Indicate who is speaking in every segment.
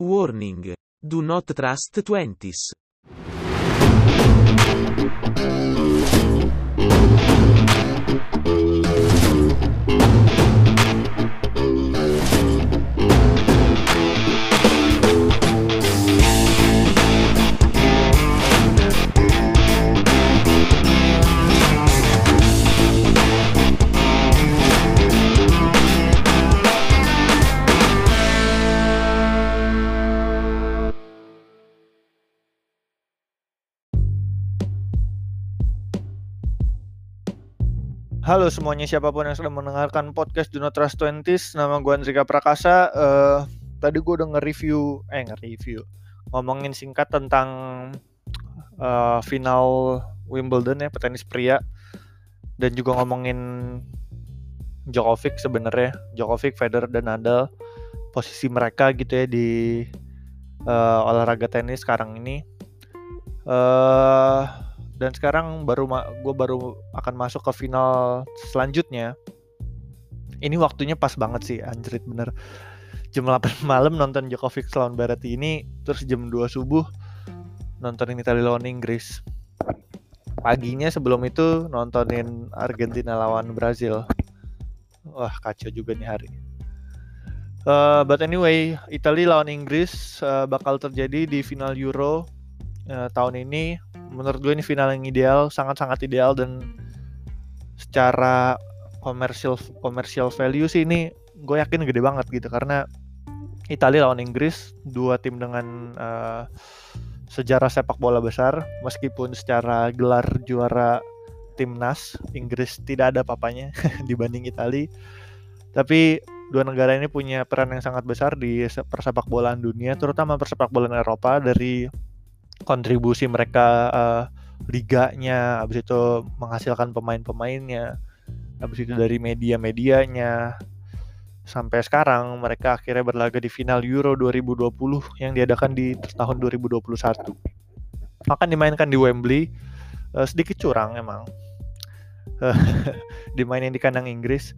Speaker 1: Warning. Do not trust twenties.
Speaker 2: Halo semuanya siapa pun yang sedang mendengarkan podcast Do Not Trust Twenties, nama gue Andrika Prakasa. Eh, tadi gue udah nge-review, eh nge-review, ngomongin singkat tentang eh, final Wimbledon ya petenis pria, dan juga ngomongin Djokovic sebenarnya, Djokovic, Federer dan Nadal, posisi mereka gitu ya di eh, olahraga tenis sekarang ini. Eh dan sekarang baru gue baru akan masuk ke final selanjutnya. Ini waktunya pas banget sih anjrit bener. Jam 8 malam nonton Djokovic lawan Berrettini ini terus jam 2 subuh nontonin Italia lawan Inggris. Paginya sebelum itu nontonin Argentina lawan Brazil. Wah kacau juga nih hari. Uh, but anyway Italia lawan Inggris uh, bakal terjadi di final Euro uh, tahun ini menurut gue ini final yang ideal sangat-sangat ideal dan secara komersial komersial value sih ini gue yakin gede banget gitu. Karena Italia lawan Inggris dua tim dengan uh, sejarah sepak bola besar meskipun secara gelar juara timnas Inggris tidak ada papanya dibanding Italia tapi dua negara ini punya peran yang sangat besar di persepak bolaan dunia terutama persepak bolaan Eropa dari kontribusi mereka uh, liganya, habis itu menghasilkan pemain-pemainnya, habis itu dari media-medianya sampai sekarang mereka akhirnya berlaga di final Euro 2020 yang diadakan di tahun 2021. Akan dimainkan di Wembley, uh, sedikit curang emang. dimainin di kandang Inggris.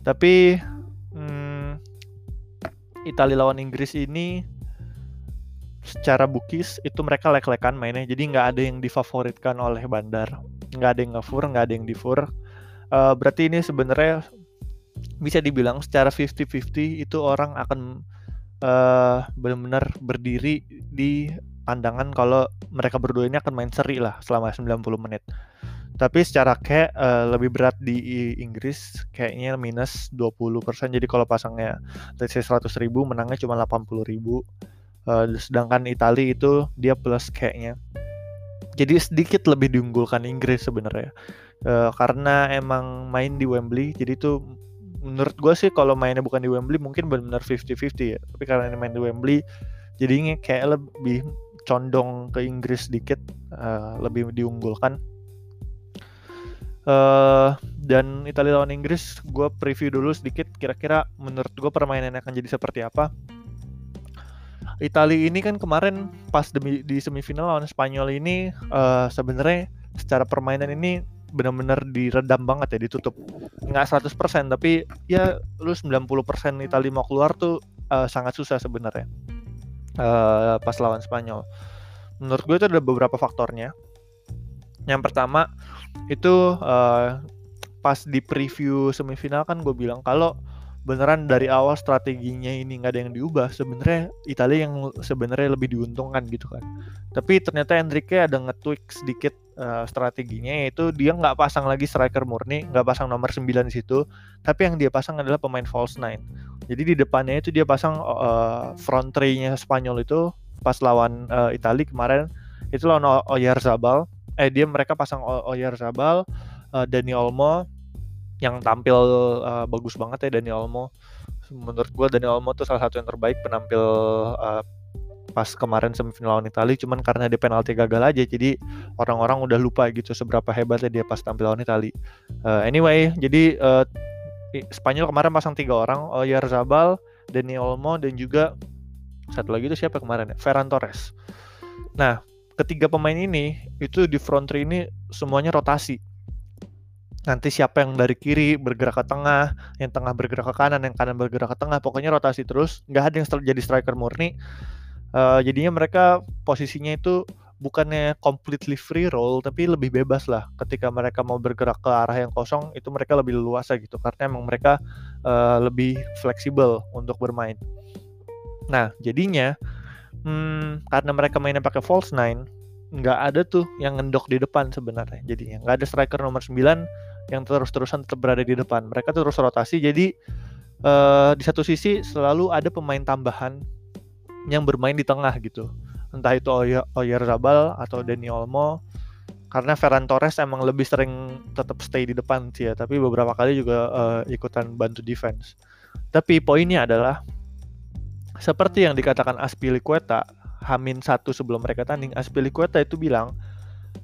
Speaker 2: Tapi hmm, Italia lawan Inggris ini secara bukis itu mereka lek-lekan mainnya. Jadi nggak ada yang difavoritkan oleh bandar. Nggak ada yang ngefur nggak ada yang difur. Uh, berarti ini sebenarnya bisa dibilang secara 50-50 itu orang akan uh, benar-benar berdiri di pandangan kalau mereka berdua ini akan main seri lah selama 90 menit. Tapi secara kayak uh, lebih berat di Inggris kayaknya minus 20% jadi kalau pasangnya let's say 100 ribu menangnya cuma 80 ribu Uh, sedangkan Italia itu dia plus kayaknya. Jadi sedikit lebih diunggulkan Inggris sebenarnya. Uh, karena emang main di Wembley, jadi itu menurut gue sih kalau mainnya bukan di Wembley mungkin benar-benar 50-50 ya. Tapi karena ini main di Wembley, jadinya kayak lebih condong ke Inggris sedikit, uh, lebih diunggulkan. Uh, dan Italia lawan Inggris, gue preview dulu sedikit. Kira-kira menurut gue permainannya akan jadi seperti apa. Italia ini kan kemarin pas di, di semifinal lawan Spanyol ini uh, sebenarnya secara permainan ini benar-benar diredam banget ya ditutup. Nggak 100% tapi ya lu 90% Italia mau keluar tuh uh, sangat susah sebenarnya uh, pas lawan Spanyol. Menurut gue itu ada beberapa faktornya. Yang pertama itu uh, pas di preview semifinal kan gue bilang kalau beneran dari awal strateginya ini nggak ada yang diubah sebenarnya Italia yang sebenarnya lebih diuntungkan gitu kan. Tapi ternyata Enrique ada nge-tweak sedikit uh, strateginya yaitu dia nggak pasang lagi striker murni nggak pasang nomor 9 di situ tapi yang dia pasang adalah pemain false nine. Jadi di depannya itu dia pasang uh, front three-nya Spanyol itu pas lawan uh, Italia kemarin itu lawan Oyarzabal. Eh dia mereka pasang Oyarzabal uh, Dani Olmo yang tampil uh, bagus banget ya Dani Olmo. Menurut gue Dani Olmo tuh salah satu yang terbaik penampil uh, pas kemarin semifinal lawan Italia cuman karena dia penalti gagal aja jadi orang-orang udah lupa gitu seberapa hebatnya dia pas tampil lawan Italia. Uh, anyway, jadi uh, Spanyol kemarin pasang tiga orang, Oyarzabal, Dani Olmo dan juga satu lagi itu siapa kemarin ya? Ferran Torres. Nah, ketiga pemain ini itu di front three ini semuanya rotasi nanti siapa yang dari kiri bergerak ke tengah, yang tengah bergerak ke kanan, yang kanan bergerak ke tengah, pokoknya rotasi terus, nggak ada yang jadi striker murni. Uh, jadinya mereka posisinya itu bukannya completely free roll, tapi lebih bebas lah. Ketika mereka mau bergerak ke arah yang kosong, itu mereka lebih leluasa gitu, karena emang mereka uh, lebih fleksibel untuk bermain. Nah, jadinya hmm, karena mereka mainnya pakai false nine, nggak ada tuh yang ngendok di depan sebenarnya. Jadinya nggak ada striker nomor 9 yang terus-terusan tetap berada di depan. Mereka terus rotasi. Jadi uh, di satu sisi selalu ada pemain tambahan yang bermain di tengah gitu. Entah itu Oyer Zabal atau Dani Olmo. Karena Ferran Torres emang lebih sering tetap stay di depan sih ya, tapi beberapa kali juga uh, ikutan bantu defense. Tapi poinnya adalah seperti yang dikatakan Aspilicueta, Hamin satu sebelum mereka tanding, Aspilicueta itu bilang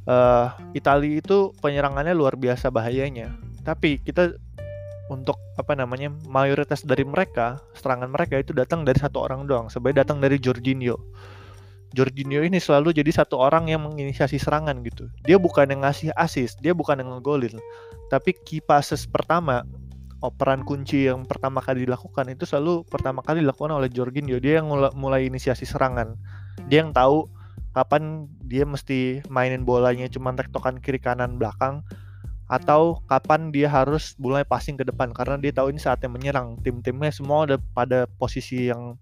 Speaker 2: uh, Italia itu penyerangannya luar biasa bahayanya. Tapi kita untuk apa namanya mayoritas dari mereka serangan mereka itu datang dari satu orang doang. Sebenarnya datang dari Jorginho. Jorginho ini selalu jadi satu orang yang menginisiasi serangan gitu. Dia bukan yang ngasih assist, dia bukan yang ngegolin. Tapi key passes pertama, operan kunci yang pertama kali dilakukan itu selalu pertama kali dilakukan oleh Jorginho. Dia yang mulai inisiasi serangan. Dia yang tahu kapan dia mesti mainin bolanya cuma tektokan kiri kanan belakang atau kapan dia harus mulai passing ke depan karena dia tahu ini saatnya menyerang tim-timnya semua udah pada posisi yang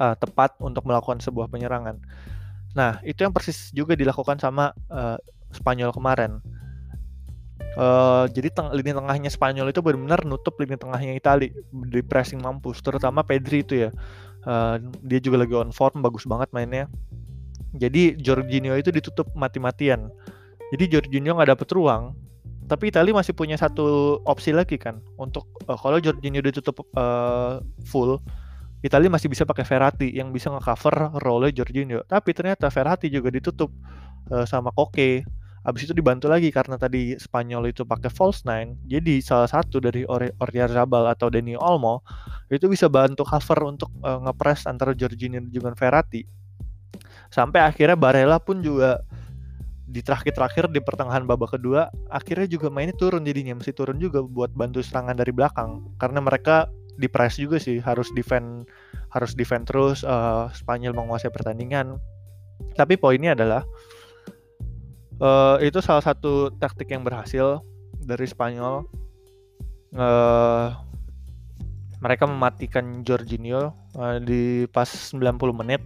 Speaker 2: uh, tepat untuk melakukan sebuah penyerangan. Nah itu yang persis juga dilakukan sama uh, Spanyol kemarin. Uh, jadi teng lini tengahnya Spanyol itu benar-benar nutup lini tengahnya Itali di pressing mampus, terutama Pedri itu ya. Uh, dia juga lagi on form, bagus banget mainnya. Jadi Jorginho itu ditutup mati-matian. Jadi Jorginho nggak dapet ruang. Tapi Italia masih punya satu opsi lagi kan untuk uh, kalau Jorginho ditutup uh, full, Italia masih bisa pakai Verratti yang bisa ngecover role Jorginho. Tapi ternyata Verratti juga ditutup uh, sama Koke. Habis itu dibantu lagi karena tadi Spanyol itu pakai false nine. Jadi salah satu dari Oyarzabal atau Dani Olmo itu bisa bantu cover untuk uh, ngepres antara Jorginho dan Verratti sampai akhirnya Barella pun juga di terakhir-terakhir di pertengahan babak kedua akhirnya juga mainnya turun jadinya mesti turun juga buat bantu serangan dari belakang. Karena mereka di press juga sih harus defend harus defend terus uh, Spanyol menguasai pertandingan. Tapi poinnya adalah uh, itu salah satu taktik yang berhasil dari Spanyol. Uh, mereka mematikan Jorginho uh, di pas 90 menit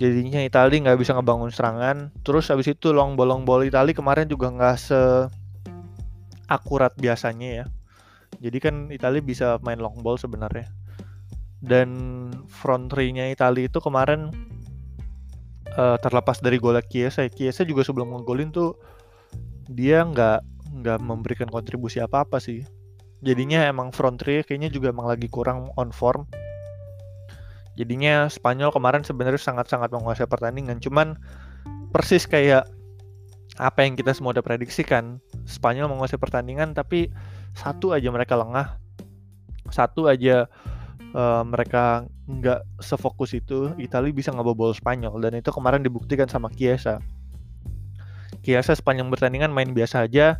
Speaker 2: jadinya Italia nggak bisa ngebangun serangan. Terus habis itu long bolong ball Italia kemarin juga nggak se akurat biasanya ya. Jadi kan Italia bisa main long ball sebenarnya. Dan front three-nya Italia itu kemarin uh, terlepas dari gol Chiesa Chiesa juga sebelum ngegolin tuh dia nggak nggak memberikan kontribusi apa apa sih. Jadinya emang front three kayaknya juga emang lagi kurang on form Jadinya Spanyol kemarin sebenarnya sangat-sangat menguasai pertandingan. Cuman persis kayak apa yang kita semua udah prediksikan. Spanyol menguasai pertandingan tapi satu aja mereka lengah. Satu aja uh, mereka nggak sefokus itu. Italia bisa ngebobol Spanyol dan itu kemarin dibuktikan sama Chiesa. Chiesa sepanjang pertandingan main biasa aja.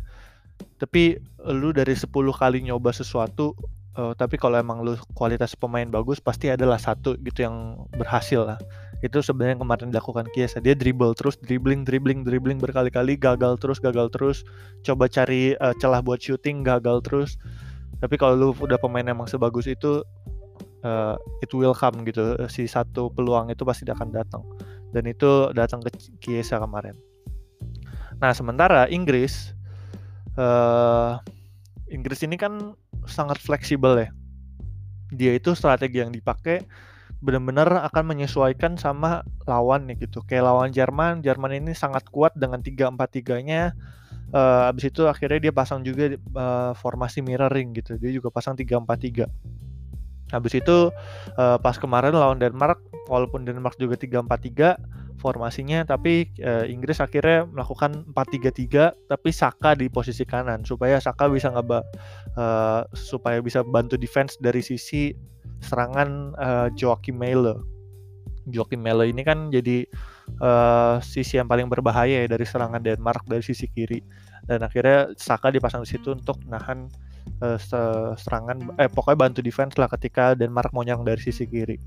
Speaker 2: Tapi lu dari 10 kali nyoba sesuatu uh, tapi kalau emang lu kualitas pemain bagus pasti adalah satu gitu yang berhasil lah. Itu sebenarnya kemarin dilakukan Kiesa. Dia dribble terus dribbling dribbling dribbling berkali-kali gagal terus gagal terus. Coba cari uh, celah buat shooting gagal terus. Tapi kalau lu udah pemain emang sebagus itu uh, it will come gitu. Si satu peluang itu pasti akan datang. Dan itu datang ke Kiesa kemarin. Nah sementara Inggris uh, Inggris ini kan sangat fleksibel ya. Dia itu strategi yang dipakai benar-benar akan menyesuaikan sama lawan nih gitu. Kayak lawan Jerman, Jerman ini sangat kuat dengan 3-4-3-nya. Uh, abis itu akhirnya dia pasang juga uh, formasi mirroring gitu. Dia juga pasang 3-4-3. Habis itu uh, pas kemarin lawan Denmark, walaupun Denmark juga 3-4-3, formasinya tapi uh, Inggris akhirnya melakukan 4-3-3 tapi Saka di posisi kanan supaya Saka bisa ngeba uh, supaya bisa bantu defense dari sisi serangan uh, Joachim Mele. Joachim Mele ini kan jadi uh, sisi yang paling berbahaya ya dari serangan Denmark dari sisi kiri. dan akhirnya Saka dipasang di situ untuk nahan uh, serangan eh pokoknya bantu defense lah ketika Denmark mau nyerang dari sisi kiri.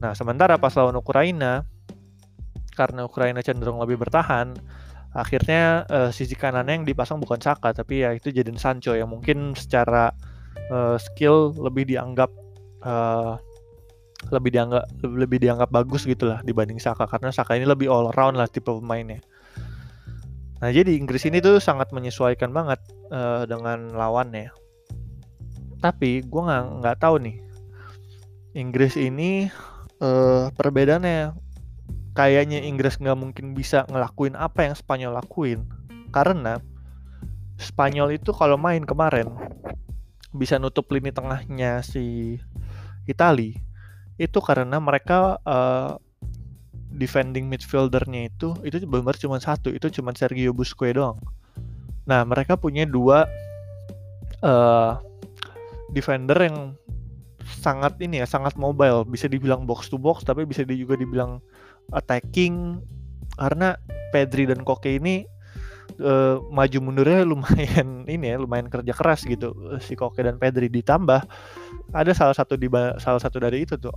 Speaker 2: Nah, sementara pas lawan Ukraina karena Ukraina cenderung lebih bertahan, akhirnya uh, sisi kanannya yang dipasang bukan Saka tapi ya itu Jadon Sancho yang mungkin secara uh, skill lebih dianggap uh, lebih dianggap lebih dianggap bagus gitulah dibanding Saka karena Saka ini lebih all round lah tipe pemainnya. Nah jadi Inggris ini tuh sangat menyesuaikan banget uh, dengan lawannya. Tapi gue nggak nggak tahu nih Inggris ini uh, perbedaannya kayaknya Inggris nggak mungkin bisa ngelakuin apa yang Spanyol lakuin. Karena Spanyol itu kalau main kemarin bisa nutup lini tengahnya si Itali itu karena mereka uh, defending midfieldernya itu itu benar cuma satu itu cuma Sergio Busquets doang. Nah mereka punya dua uh, defender yang sangat ini ya sangat mobile. Bisa dibilang box to box tapi bisa juga dibilang attacking karena Pedri dan Koke ini uh, maju mundurnya lumayan ini ya lumayan kerja keras gitu si Koke dan Pedri ditambah ada salah satu di salah satu dari itu tuh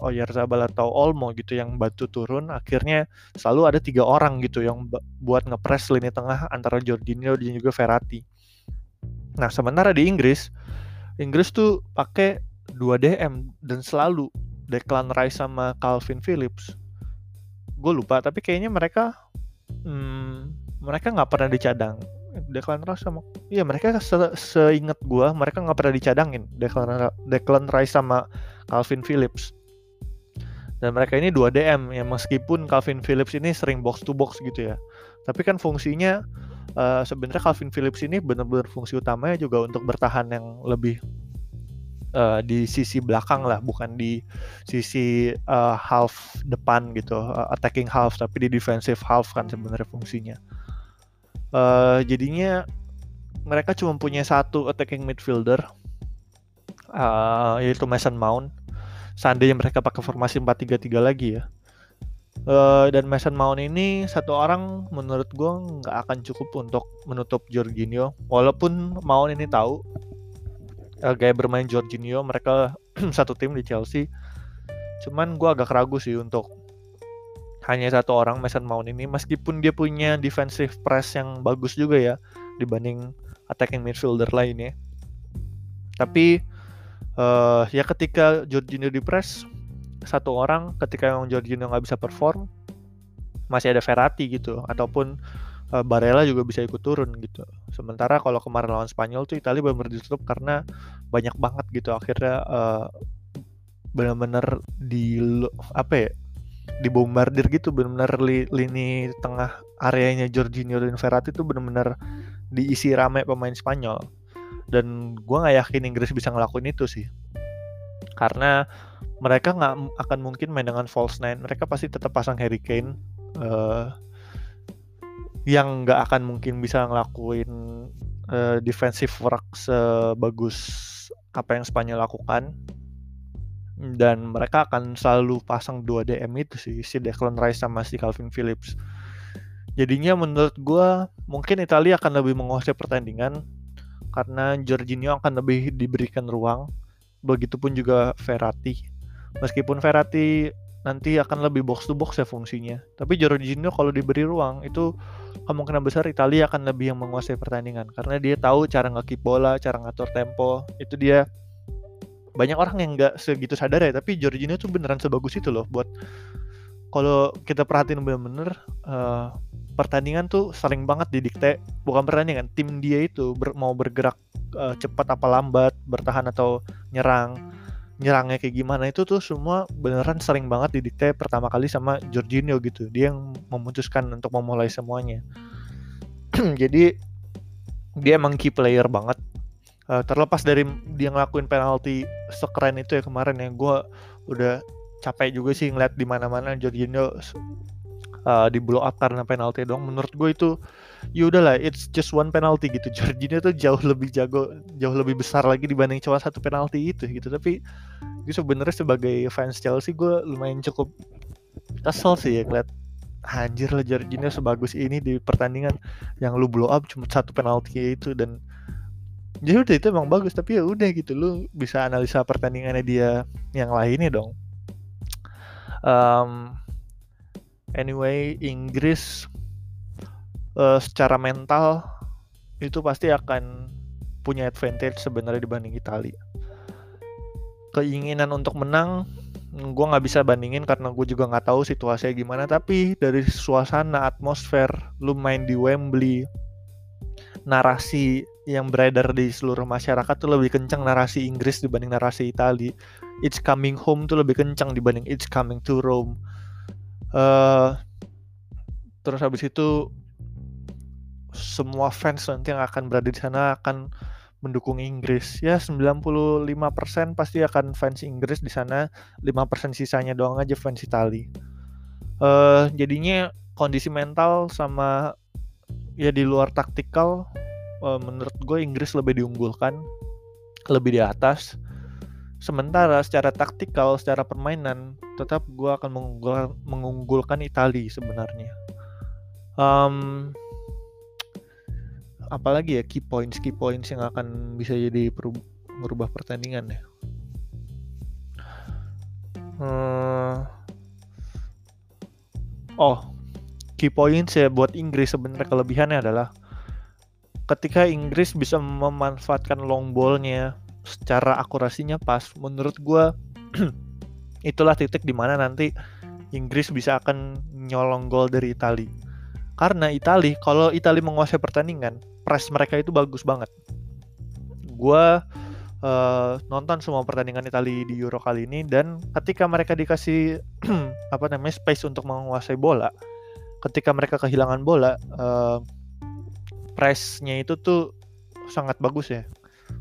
Speaker 2: Oyarzabal atau Olmo gitu yang bantu turun akhirnya selalu ada tiga orang gitu yang buat ngepres lini tengah antara Jorginho dan juga Verratti. Nah sementara di Inggris Inggris tuh pakai dua DM dan selalu Declan Rice sama Calvin Phillips. Gue lupa tapi kayaknya mereka hmm, mereka nggak pernah dicadang. Declan Rice sama iya mereka se seingat gua mereka nggak pernah dicadangin Declan Declan Rice sama Calvin Phillips. Dan mereka ini dua DM ya meskipun Calvin Phillips ini sering box to box gitu ya. Tapi kan fungsinya uh, sebenarnya Calvin Phillips ini benar-benar fungsi utamanya juga untuk bertahan yang lebih uh, di sisi belakang lah bukan di sisi uh, half depan gitu uh, attacking half tapi di defensive half kan sebenarnya fungsinya. Uh, jadinya mereka cuma punya satu attacking midfielder uh, yaitu Mason Mount. Seandainya mereka pakai formasi 4-3-3 lagi ya. Uh, dan Mason Mount ini satu orang menurut gue nggak akan cukup untuk menutup Jorginho. Walaupun Mount ini tahu uh, gaya bermain Jorginho mereka satu tim di Chelsea cuman gue agak ragu sih untuk hanya satu orang Mason Mount ini meskipun dia punya defensive press yang bagus juga ya dibanding attacking midfielder lainnya. Tapi uh, ya ketika Jorginho di press satu orang ketika yang Jorginho nggak bisa perform masih ada Verratti gitu ataupun uh, Barella juga bisa ikut turun gitu. Sementara kalau kemarin lawan Spanyol tuh Italia benar-benar ditutup karena banyak banget gitu. Akhirnya uh, benar-benar di apa ya dibombardir gitu. Benar-benar li, lini tengah areanya Jorginho dan Verratti itu benar-benar diisi rame pemain Spanyol. Dan gue nggak yakin Inggris bisa ngelakuin itu sih. Karena mereka nggak akan mungkin main dengan false nine. Mereka pasti tetap pasang Harry Kane uh, yang nggak akan mungkin bisa ngelakuin uh, defensive work sebagus apa yang Spanyol lakukan. Dan mereka akan selalu pasang dua DM itu sih si Declan Rice sama si Calvin Phillips. Jadinya menurut gue mungkin Italia akan lebih menguasai pertandingan karena Jorginho akan lebih diberikan ruang. Begitupun juga Verratti. Meskipun Verratti nanti akan lebih box to box ya fungsinya. Tapi Jorginho kalau diberi ruang itu kemungkinan besar Italia akan lebih yang menguasai pertandingan. Karena dia tahu cara ngekip bola cara ngatur tempo. Itu dia banyak orang yang nggak segitu sadar ya. Tapi Jorginho tuh beneran sebagus itu loh buat kalau kita perhatiin bener-bener uh, pertandingan tuh saling banget didikte. Bukan pertandingan tim dia itu ber, mau bergerak uh, cepat apa lambat bertahan atau nyerang nyerangnya kayak gimana itu tuh semua beneran sering banget didikte pertama kali sama Jorginho gitu. Dia yang memutuskan untuk memulai semuanya. Jadi dia emang key player banget. Uh, terlepas dari dia ngelakuin penalti sekeren itu ya kemarin yang gue udah capek juga sih ngeliat di mana-mana Jorginho uh, di blow up karena penalti dong menurut gue itu ya udahlah it's just one penalty gitu. Jorginho tuh jauh lebih jago jauh lebih besar lagi dibanding cuma satu penalti itu gitu. Tapi gue sebenarnya sebagai fans Chelsea gue lumayan cukup kesel sih ya ngeliat anjir lah Jorginho sebagus ini di pertandingan yang lu blow up cuma satu penalti itu dan jadi ya udah itu emang bagus. Tapi ya udah gitu lu bisa analisa pertandingannya dia yang lainnya dong. Um, anyway Inggris uh, secara mental itu pasti akan punya advantage sebenarnya dibanding Italia keinginan untuk menang gue nggak bisa bandingin karena gue juga nggak tahu situasinya gimana. Tapi dari suasana atmosfer lu main di Wembley narasi yang beredar di seluruh masyarakat tuh lebih kencang narasi Inggris dibanding narasi Italia It's coming home tuh lebih kencang dibanding It's coming to Rome. Uh, terus habis itu semua fans nanti yang akan berada di sana akan mendukung Inggris. Ya 95% pasti akan fans Inggris di sana, 5% sisanya doang aja fans Itali. Uh, jadinya kondisi mental sama ya di luar taktikal uh, menurut gue Inggris lebih diunggulkan, lebih di atas. Sementara secara taktikal, secara permainan tetap gue akan mengunggulkan, mengunggulkan Itali sebenarnya. Um, apalagi ya key points key points yang akan bisa jadi merubah pertandingan ya hmm. oh key points ya buat Inggris sebenarnya kelebihannya adalah ketika Inggris bisa memanfaatkan long ballnya secara akurasinya pas menurut gue itulah titik di mana nanti Inggris bisa akan nyolong gol dari Italia karena Italia kalau Italia menguasai pertandingan press mereka itu bagus banget. Gue uh, nonton semua pertandingan Italia di Euro kali ini dan ketika mereka dikasih apa namanya space untuk menguasai bola, ketika mereka kehilangan bola, uh, pressnya itu tuh sangat bagus ya.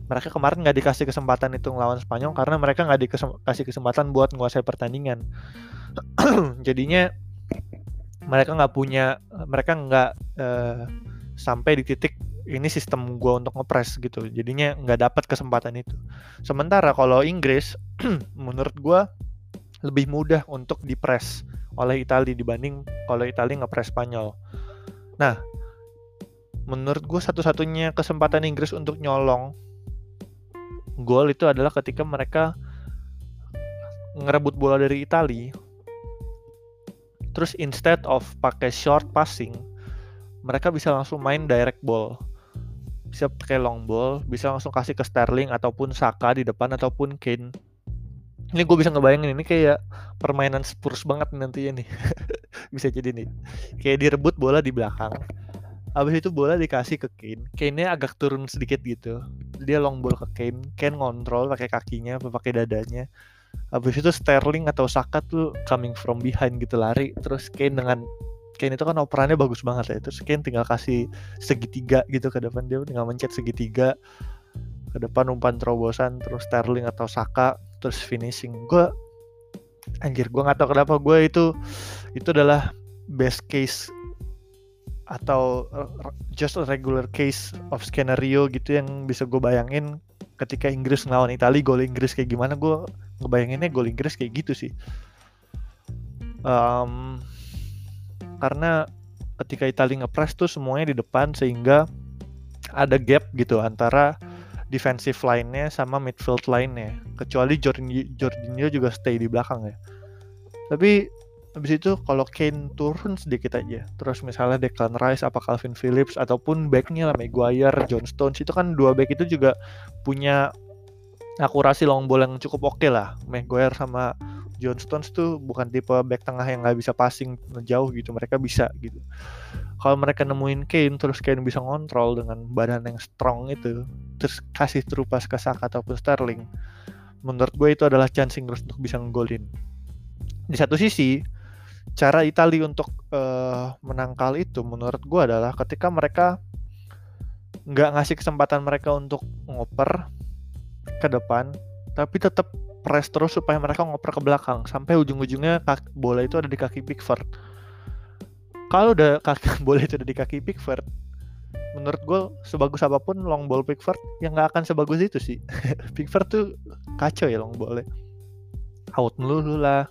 Speaker 2: Mereka kemarin nggak dikasih kesempatan itu ngelawan Spanyol karena mereka nggak dikasih kesempatan buat menguasai pertandingan. Jadinya mereka nggak punya, mereka nggak uh, sampai di titik ini sistem gue untuk ngepres gitu. Jadinya nggak dapat kesempatan itu. Sementara kalau Inggris menurut gue lebih mudah untuk dipres oleh Italia dibanding kalau Italia ngepres Spanyol. Nah menurut gue satu-satunya kesempatan Inggris untuk nyolong gol itu adalah ketika mereka ngerebut bola dari Italia terus instead of pakai short passing mereka bisa langsung main direct ball bisa pakai long ball, bisa langsung kasih ke Sterling ataupun Saka di depan ataupun Kane. Ini gue bisa ngebayangin ini kayak permainan Spurs banget nantinya nih. bisa jadi nih. Kayak direbut bola di belakang. Habis itu bola dikasih ke Kane. Kane-nya agak turun sedikit gitu. Dia long ball ke Kane. Kane ngontrol pakai kakinya, pakai dadanya. Habis itu Sterling atau Saka tuh coming from behind gitu lari. Terus Kane dengan Kane itu kan operannya bagus banget ya. Terus Kane tinggal kasih segitiga gitu ke depan. Dia tinggal mencet segitiga ke depan umpan terobosan terus Sterling atau Saka terus finishing. Gue anjir gue nggak tahu kenapa gue itu itu adalah best case atau just a regular case of scenario gitu yang bisa gue bayangin ketika Inggris ngelawan Italia gol Inggris kayak gimana. Gue ngebayanginnya gol Inggris kayak gitu sih. Um, karena ketika Italia ngepres tuh semuanya di depan sehingga ada gap gitu antara defensive line-nya sama midfield line-nya. Kecuali Jorginho, juga stay di belakang ya. Tapi habis itu kalau Kane turun sedikit aja, terus misalnya Declan Rice apa Calvin Phillips ataupun backnya lah Maguire, John Stones itu kan dua back itu juga punya akurasi long ball yang cukup oke okay lah. Maguire sama John Stones tuh bukan tipe back tengah yang nggak bisa passing jauh gitu mereka bisa gitu. Kalau mereka nemuin Kane terus Kane bisa ngontrol dengan badan yang strong itu terus kasih terupas ke Saka ataupun Sterling menurut gue itu adalah chance Inggris untuk bisa nggolin di satu sisi cara Italia untuk uh, menangkal itu menurut gue adalah ketika mereka nggak ngasih kesempatan mereka untuk ngoper ke depan tapi tetap press terus supaya mereka ngoper ke belakang sampai ujung-ujungnya bola itu ada di kaki Pickford. Kalau udah kaki bola itu ada di kaki Pickford, menurut gue sebagus apa pun long ball Pickford yang nggak akan sebagus itu sih. Pickford tuh kacau ya long ballnya. Out melulu lah.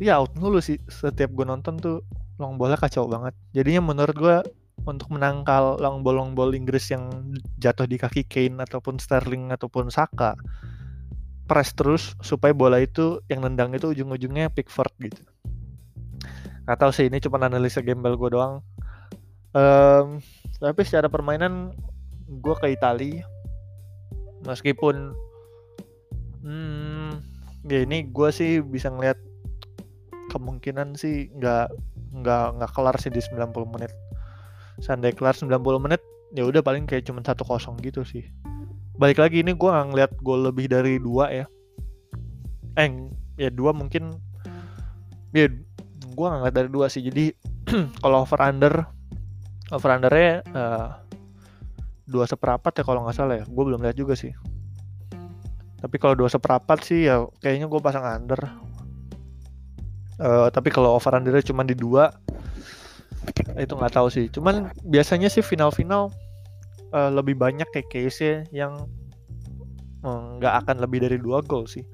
Speaker 2: Iya out melulu sih setiap gue nonton tuh long ballnya kacau banget jadinya menurut gue untuk menangkal long ball long ball Inggris yang jatuh di kaki Kane ataupun Sterling ataupun Saka press terus supaya bola itu yang nendang itu ujung-ujungnya Pickford gitu. Nggak tahu sih ini cuma analisa gembel gue doang. Um, tapi secara permainan gue ke Italia meskipun hmm, ya ini gue sih bisa ngeliat kemungkinan sih nggak nggak nggak kelar sih di 90 menit. Seandainya kelar 90 menit ya udah paling kayak cuma satu kosong gitu sih balik lagi ini gue ngeliat gol lebih dari dua ya. Eh ya dua mungkin. Ya gue ngeliat dari dua sih. Jadi kalau over under over undernya uh, dua seperapat ya kalau nggak salah ya. Gue belum lihat juga sih. Tapi kalau dua seperapat sih ya kayaknya gue pasang under. Uh, tapi kalau over undernya cuma di dua itu nggak tahu sih. Cuman biasanya sih final-final uh, lebih banyak kayak case yang eh, nggak uh, akan lebih dari dua gol sih.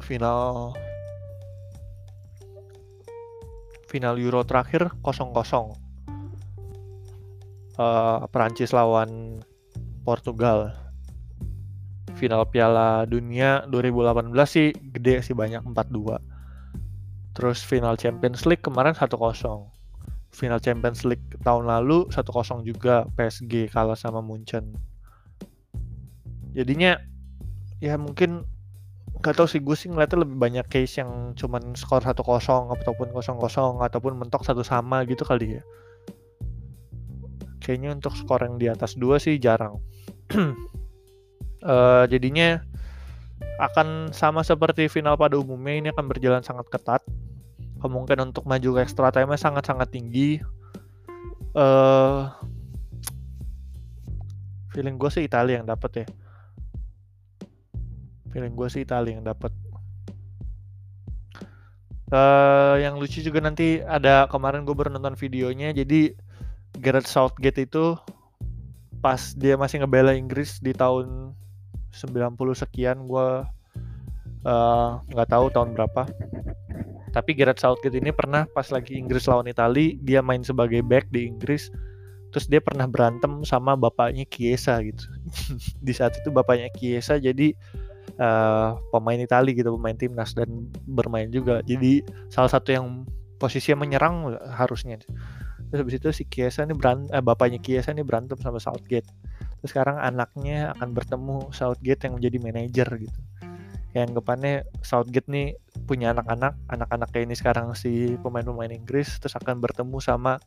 Speaker 2: Final final Euro terakhir kosong kosong uh, Perancis lawan Portugal. Final Piala Dunia 2018 sih gede sih banyak 4-2 Terus final Champions League kemarin 1-0. Final Champions League tahun lalu 1-0 juga PSG kalah sama Munchen. Jadinya ya mungkin gak tau sih gue sih ngeliatnya lebih banyak case yang cuman skor 1-0 ataupun 0-0 ataupun mentok satu sama gitu kali ya. Kayaknya untuk skor yang di atas dua sih jarang. uh, jadinya akan sama seperti final pada umumnya ini akan berjalan sangat ketat kemungkinan untuk maju ke extra time sangat-sangat tinggi. Uh, feeling gue sih Italia yang dapat ya. Feeling gue sih Italia yang dapat uh, yang lucu juga nanti ada kemarin gue baru nonton videonya jadi Gareth Southgate itu pas dia masih ngebela Inggris di tahun 90 sekian gue eh, nggak uh, tahu tahun berapa tapi Gareth Southgate ini pernah pas lagi Inggris lawan Italia, dia main sebagai back di Inggris. Terus dia pernah berantem sama bapaknya Chiesa gitu. di saat itu bapaknya Chiesa jadi uh, pemain Italia gitu, pemain timnas dan bermain juga. Jadi salah satu yang posisinya menyerang harusnya. Terus habis itu si Chiesa ini berant eh, bapaknya Chiesa ini berantem sama Southgate. Terus sekarang anaknya akan bertemu Southgate yang menjadi manajer gitu yang depannya Southgate nih punya anak-anak anak-anaknya ini sekarang si pemain-pemain Inggris terus akan bertemu sama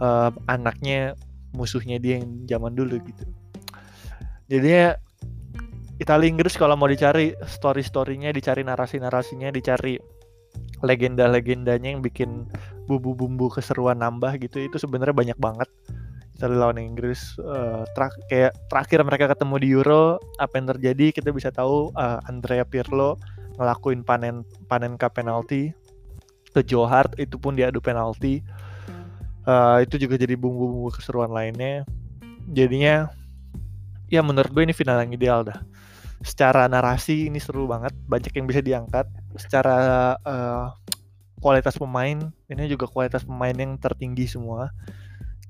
Speaker 2: uh, anaknya musuhnya dia yang zaman dulu gitu. Jadi Italia Inggris kalau mau dicari story-storynya dicari narasi-narasinya dicari legenda-legendanya yang bikin bumbu-bumbu keseruan nambah gitu itu sebenarnya banyak banget Italia lawan Inggris uh, tra kayak terakhir mereka ketemu di Euro apa yang terjadi kita bisa tahu uh, Andrea Pirlo ngelakuin panen panen ke penalti ke Joe Hart itu pun diadu penalti. Uh, itu juga jadi bumbu-bumbu keseruan lainnya. Jadinya ya menurut gue ini final yang ideal dah. Secara narasi ini seru banget banyak yang bisa diangkat. Secara uh, kualitas pemain ini juga kualitas pemain yang tertinggi semua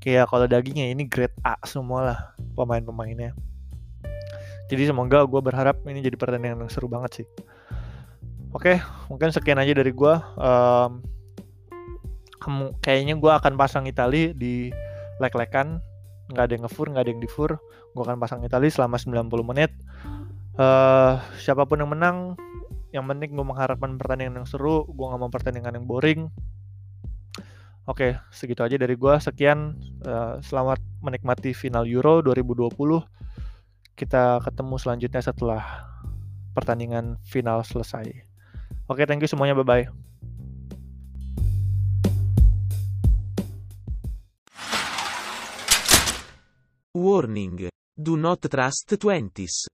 Speaker 2: kayak kalau dagingnya ini grade A semua lah pemain-pemainnya. Jadi semoga gue berharap ini jadi pertandingan yang seru banget sih. Oke mungkin sekian aja dari gue um, kayaknya gue akan pasang Itali di lek-lekan. Nggak ada yang ngefur nggak ada yang difur. Gue akan pasang Itali selama 90 menit. Uh, siapa pun yang menang yang penting gue mengharapkan pertandingan yang seru gue nggak mau pertandingan yang boring Oke, segitu aja dari gue. Sekian, uh, selamat menikmati final Euro 2020. Kita ketemu selanjutnya setelah pertandingan final selesai. Oke, thank you semuanya. Bye-bye.
Speaker 1: Warning. Do not trust twenties.